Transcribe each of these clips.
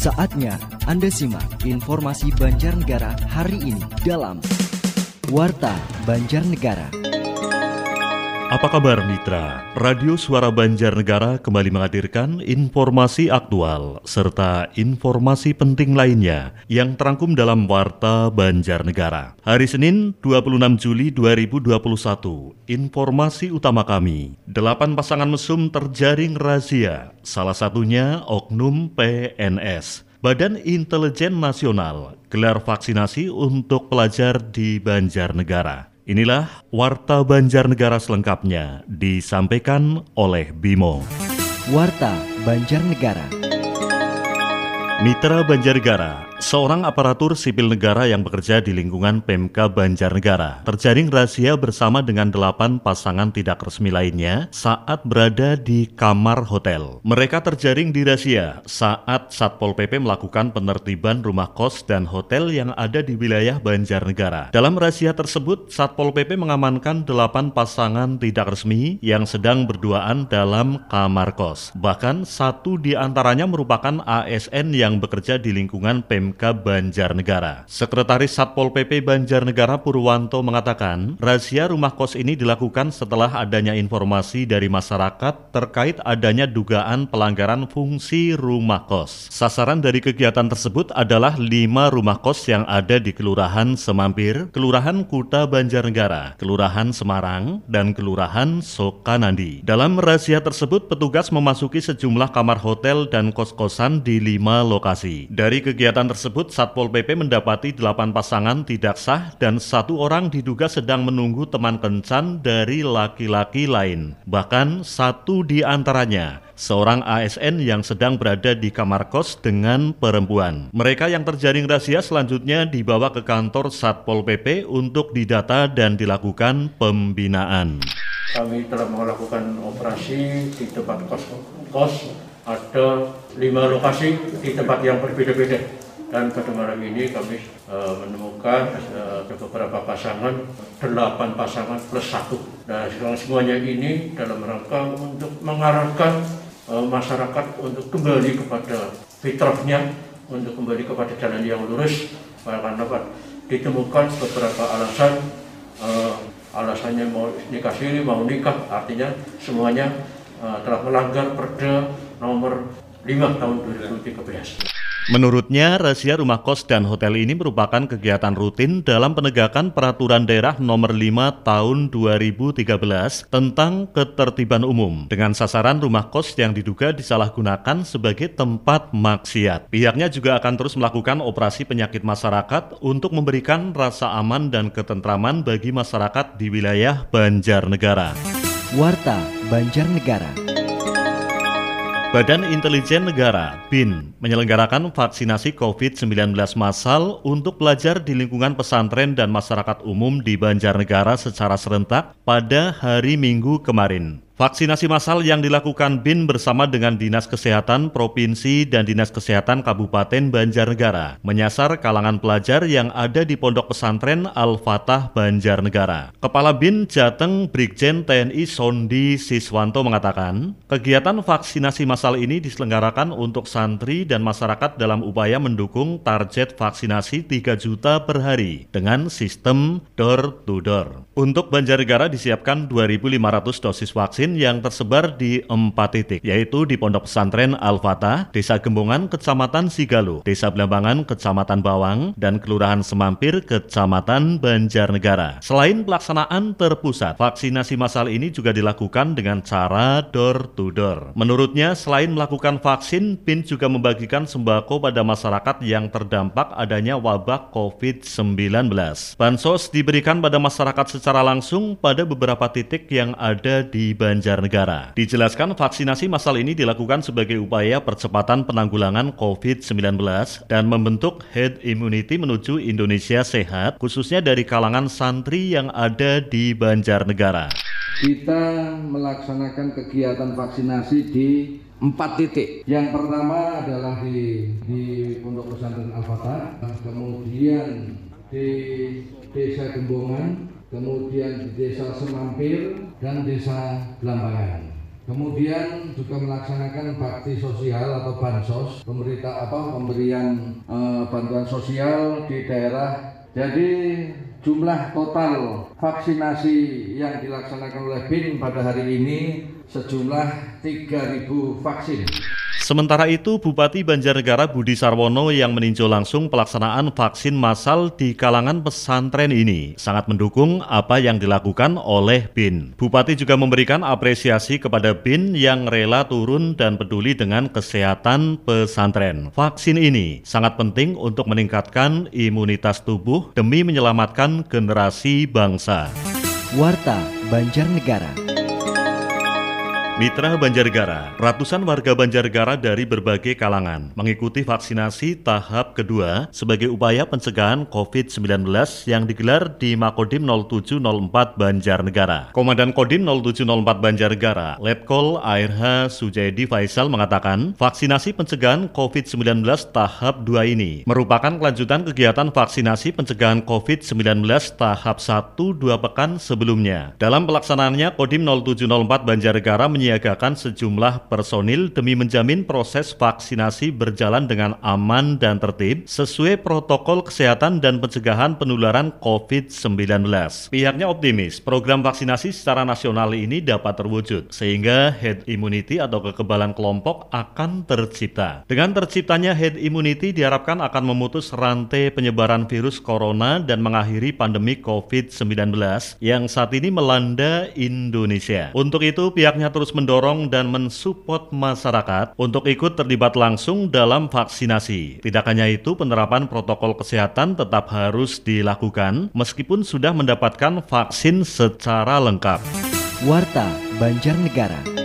Saatnya Anda simak informasi Banjarnegara hari ini dalam Warta Banjarnegara. Apa kabar mitra? Radio Suara Banjarnegara kembali menghadirkan informasi aktual serta informasi penting lainnya yang terangkum dalam Warta Banjarnegara. Hari Senin 26 Juli 2021, informasi utama kami, delapan pasangan mesum terjaring razia, salah satunya Oknum PNS. Badan Intelijen Nasional gelar vaksinasi untuk pelajar di Banjarnegara. Inilah Warta Banjarnegara selengkapnya disampaikan oleh Bimo. Warta Banjarnegara. Mitra Banjarnegara, seorang aparatur sipil negara yang bekerja di lingkungan PMK Banjarnegara terjaring rahasia bersama dengan delapan pasangan tidak resmi lainnya saat berada di kamar hotel. Mereka terjaring di rahasia saat Satpol PP melakukan penertiban rumah kos dan hotel yang ada di wilayah Banjarnegara. Dalam rahasia tersebut, Satpol PP mengamankan delapan pasangan tidak resmi yang sedang berduaan dalam kamar kos. Bahkan satu di antaranya merupakan ASN yang bekerja di lingkungan PMK Banjarnegara. Sekretaris Satpol PP Banjarnegara Purwanto mengatakan, razia rumah kos ini dilakukan setelah adanya informasi dari masyarakat terkait adanya dugaan pelanggaran fungsi rumah kos. Sasaran dari kegiatan tersebut adalah lima rumah kos yang ada di Kelurahan Semampir, Kelurahan Kuta Banjarnegara, Kelurahan Semarang, dan Kelurahan Sokanandi. Dalam razia tersebut, petugas memasuki sejumlah kamar hotel dan kos-kosan di lima lokasi. Dari kegiatan tersebut, Satpol PP mendapati delapan pasangan tidak sah dan satu orang diduga sedang menunggu teman kencan dari laki-laki lain. Bahkan satu di antaranya seorang ASN yang sedang berada di kamar kos dengan perempuan. Mereka yang terjaring rahasia selanjutnya dibawa ke kantor Satpol PP untuk didata dan dilakukan pembinaan. Kami telah melakukan operasi di tempat kos-kos ada lima lokasi di tempat yang berbeda-beda dan pada malam ini kami uh, menemukan uh, beberapa pasangan delapan pasangan plus satu. Dan semuanya ini dalam rangka untuk mengarahkan uh, masyarakat untuk kembali kepada fitrahnya untuk kembali kepada jalan yang lurus. Karena dapat ditemukan beberapa alasan uh, alasannya mau nikah siri mau nikah. Artinya semuanya uh, telah melanggar perda nomor 5 tahun 2013. Menurutnya, razia rumah kos dan hotel ini merupakan kegiatan rutin dalam penegakan peraturan daerah nomor 5 tahun 2013 tentang ketertiban umum dengan sasaran rumah kos yang diduga disalahgunakan sebagai tempat maksiat. Pihaknya juga akan terus melakukan operasi penyakit masyarakat untuk memberikan rasa aman dan ketentraman bagi masyarakat di wilayah Banjarnegara. Warta Banjarnegara. Badan Intelijen Negara BIN menyelenggarakan vaksinasi COVID-19 massal untuk pelajar di lingkungan pesantren dan masyarakat umum di Banjarnegara secara serentak pada hari Minggu kemarin. Vaksinasi massal yang dilakukan BIN bersama dengan Dinas Kesehatan Provinsi dan Dinas Kesehatan Kabupaten Banjarnegara menyasar kalangan pelajar yang ada di Pondok Pesantren Al-Fatah Banjarnegara. Kepala BIN Jateng Brigjen TNI Sondi Siswanto mengatakan, kegiatan vaksinasi massal ini diselenggarakan untuk santri dan masyarakat dalam upaya mendukung target vaksinasi 3 juta per hari dengan sistem door to door. Untuk Banjarnegara disiapkan 2.500 dosis vaksin yang tersebar di empat titik, yaitu di Pondok Pesantren Al-Fatah, Desa Gembongan, Kecamatan Sigalu, Desa Belambangan, Kecamatan Bawang, dan Kelurahan Semampir, Kecamatan Banjarnegara. Selain pelaksanaan terpusat, vaksinasi massal ini juga dilakukan dengan cara door to door. Menurutnya, selain melakukan vaksin, PIN juga membagikan sembako pada masyarakat yang terdampak adanya wabah COVID-19. Bansos diberikan pada masyarakat secara langsung pada beberapa titik yang ada di Banjarnegara. Banjarnegara. Dijelaskan vaksinasi massal ini dilakukan sebagai upaya percepatan penanggulangan COVID-19 dan membentuk herd immunity menuju Indonesia sehat, khususnya dari kalangan santri yang ada di Banjarnegara. Kita melaksanakan kegiatan vaksinasi di empat titik. Yang pertama adalah di di Pondok Pesantren Al-Fatah, kemudian di Desa Gembongan, kemudian di Desa Semampir dan Desa Belambangan. Kemudian juga melaksanakan bakti sosial atau bansos, pemerintah apa pemberian eh, bantuan sosial di daerah. Jadi jumlah total vaksinasi yang dilaksanakan oleh BIN pada hari ini sejumlah 3.000 vaksin. Sementara itu, Bupati Banjarnegara Budi Sarwono yang meninjau langsung pelaksanaan vaksin massal di kalangan pesantren ini sangat mendukung apa yang dilakukan oleh BIN. Bupati juga memberikan apresiasi kepada BIN yang rela turun dan peduli dengan kesehatan pesantren. Vaksin ini sangat penting untuk meningkatkan imunitas tubuh demi menyelamatkan generasi bangsa. Warta Banjarnegara. Mitra Banjargara, ratusan warga Banjargara dari berbagai kalangan mengikuti vaksinasi tahap kedua sebagai upaya pencegahan COVID-19 yang digelar di Makodim 0704 Banjarnegara. Komandan Kodim 0704 Banjarnegara, Letkol ARH Sujedi Faisal mengatakan, vaksinasi pencegahan COVID-19 tahap 2 ini merupakan kelanjutan kegiatan vaksinasi pencegahan COVID-19 tahap 1 dua pekan sebelumnya. Dalam pelaksanaannya, Kodim 0704 Banjarnegara menyiapkan menyiagakan sejumlah personil demi menjamin proses vaksinasi berjalan dengan aman dan tertib sesuai protokol kesehatan dan pencegahan penularan COVID-19. Pihaknya optimis program vaksinasi secara nasional ini dapat terwujud sehingga head immunity atau kekebalan kelompok akan tercipta. Dengan terciptanya head immunity diharapkan akan memutus rantai penyebaran virus corona dan mengakhiri pandemi COVID-19 yang saat ini melanda Indonesia. Untuk itu pihaknya terus mendorong dan mensupport masyarakat untuk ikut terlibat langsung dalam vaksinasi. Tidak hanya itu, penerapan protokol kesehatan tetap harus dilakukan meskipun sudah mendapatkan vaksin secara lengkap. Warta Banjarnegara.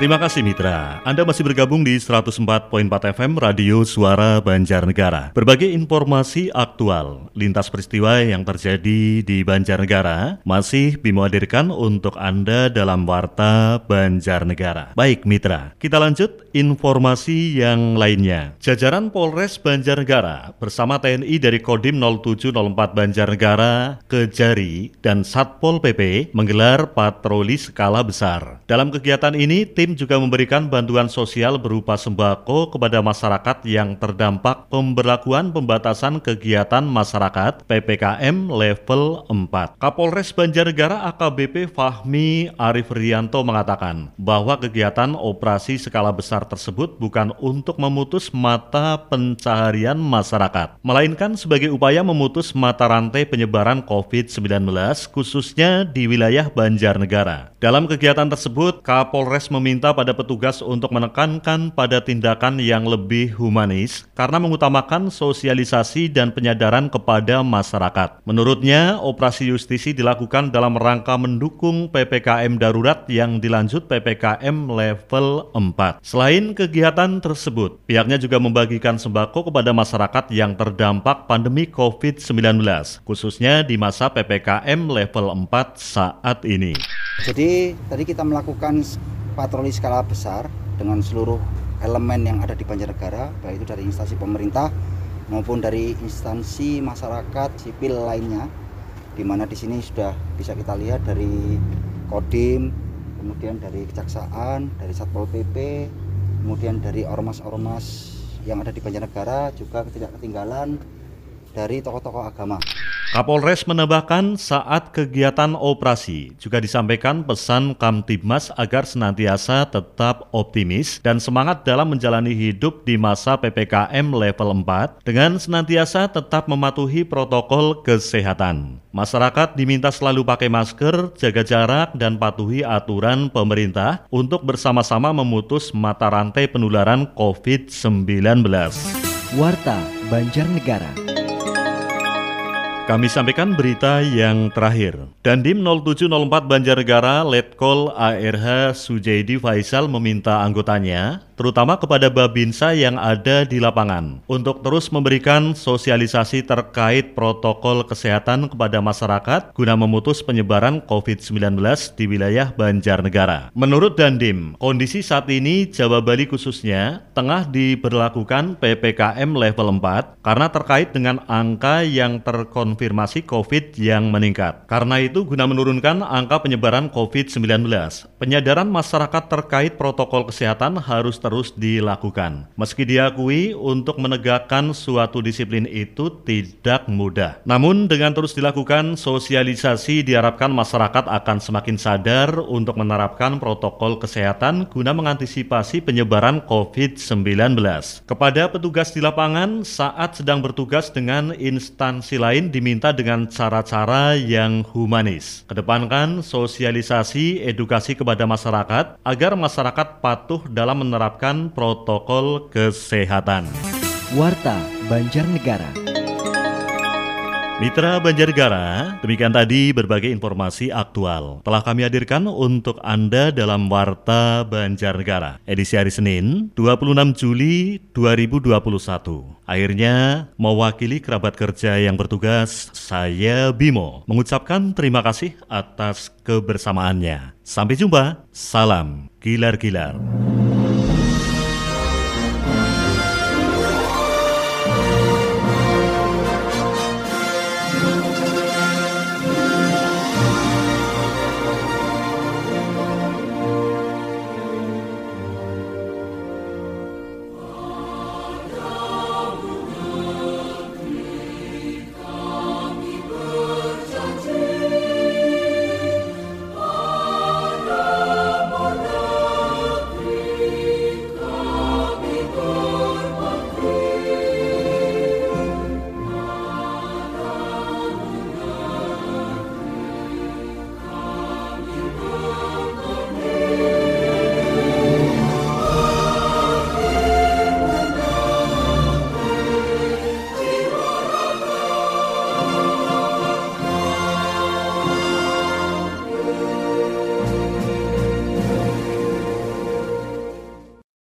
Terima kasih Mitra. Anda masih bergabung di 104.4 FM Radio Suara Banjarnegara. Berbagai informasi aktual lintas peristiwa yang terjadi di Banjarnegara masih Bimo hadirkan untuk Anda dalam Warta Banjarnegara. Baik Mitra, kita lanjut informasi yang lainnya. Jajaran Polres Banjarnegara bersama TNI dari Kodim 0704 Banjarnegara, Kejari, dan Satpol PP menggelar patroli skala besar. Dalam kegiatan ini, Tim juga memberikan bantuan sosial berupa sembako kepada masyarakat yang terdampak pemberlakuan pembatasan kegiatan masyarakat PPKM level 4. Kapolres Banjarnegara AKBP Fahmi Arif Rianto mengatakan bahwa kegiatan operasi skala besar tersebut bukan untuk memutus mata pencaharian masyarakat, melainkan sebagai upaya memutus mata rantai penyebaran COVID-19 khususnya di wilayah Banjarnegara. Dalam kegiatan tersebut, Kapolres meminta meminta pada petugas untuk menekankan pada tindakan yang lebih humanis karena mengutamakan sosialisasi dan penyadaran kepada masyarakat. Menurutnya, operasi justisi dilakukan dalam rangka mendukung PPKM darurat yang dilanjut PPKM level 4. Selain kegiatan tersebut, pihaknya juga membagikan sembako kepada masyarakat yang terdampak pandemi COVID-19, khususnya di masa PPKM level 4 saat ini. Jadi tadi kita melakukan patroli skala besar dengan seluruh elemen yang ada di Banjarnegara, baik itu dari instansi pemerintah maupun dari instansi masyarakat sipil lainnya, di mana di sini sudah bisa kita lihat dari Kodim, kemudian dari Kejaksaan, dari Satpol PP, kemudian dari ormas-ormas yang ada di Banjarnegara juga tidak ketinggalan dari tokoh-tokoh agama. Kapolres menambahkan saat kegiatan operasi juga disampaikan pesan Kamtibmas agar senantiasa tetap optimis dan semangat dalam menjalani hidup di masa PPKM level 4 dengan senantiasa tetap mematuhi protokol kesehatan. Masyarakat diminta selalu pakai masker, jaga jarak, dan patuhi aturan pemerintah untuk bersama-sama memutus mata rantai penularan COVID-19. Warta Banjarnegara. Kami sampaikan berita yang terakhir. Dandim 0704 Banjarnegara Letkol ARH Sujaidi Faisal meminta anggotanya terutama kepada Babinsa yang ada di lapangan, untuk terus memberikan sosialisasi terkait protokol kesehatan kepada masyarakat guna memutus penyebaran COVID-19 di wilayah Banjarnegara. Menurut Dandim, kondisi saat ini Jawa Bali khususnya tengah diberlakukan PPKM level 4 karena terkait dengan angka yang terkonfirmasi COVID yang meningkat. Karena itu guna menurunkan angka penyebaran COVID-19. Penyadaran masyarakat terkait protokol kesehatan harus terus dilakukan. Meski diakui untuk menegakkan suatu disiplin itu tidak mudah. Namun dengan terus dilakukan sosialisasi diharapkan masyarakat akan semakin sadar untuk menerapkan protokol kesehatan guna mengantisipasi penyebaran COVID-19. Kepada petugas di lapangan saat sedang bertugas dengan instansi lain diminta dengan cara-cara yang humanis. Kedepankan sosialisasi edukasi kepada masyarakat agar masyarakat patuh dalam menerapkan protokol kesehatan. Warta Banjarnegara. Mitra Banjarnegara, demikian tadi berbagai informasi aktual telah kami hadirkan untuk Anda dalam Warta Banjarnegara edisi hari Senin 26 Juli 2021. Akhirnya, mewakili kerabat kerja yang bertugas, saya Bimo mengucapkan terima kasih atas kebersamaannya. Sampai jumpa, salam gilar-gilar.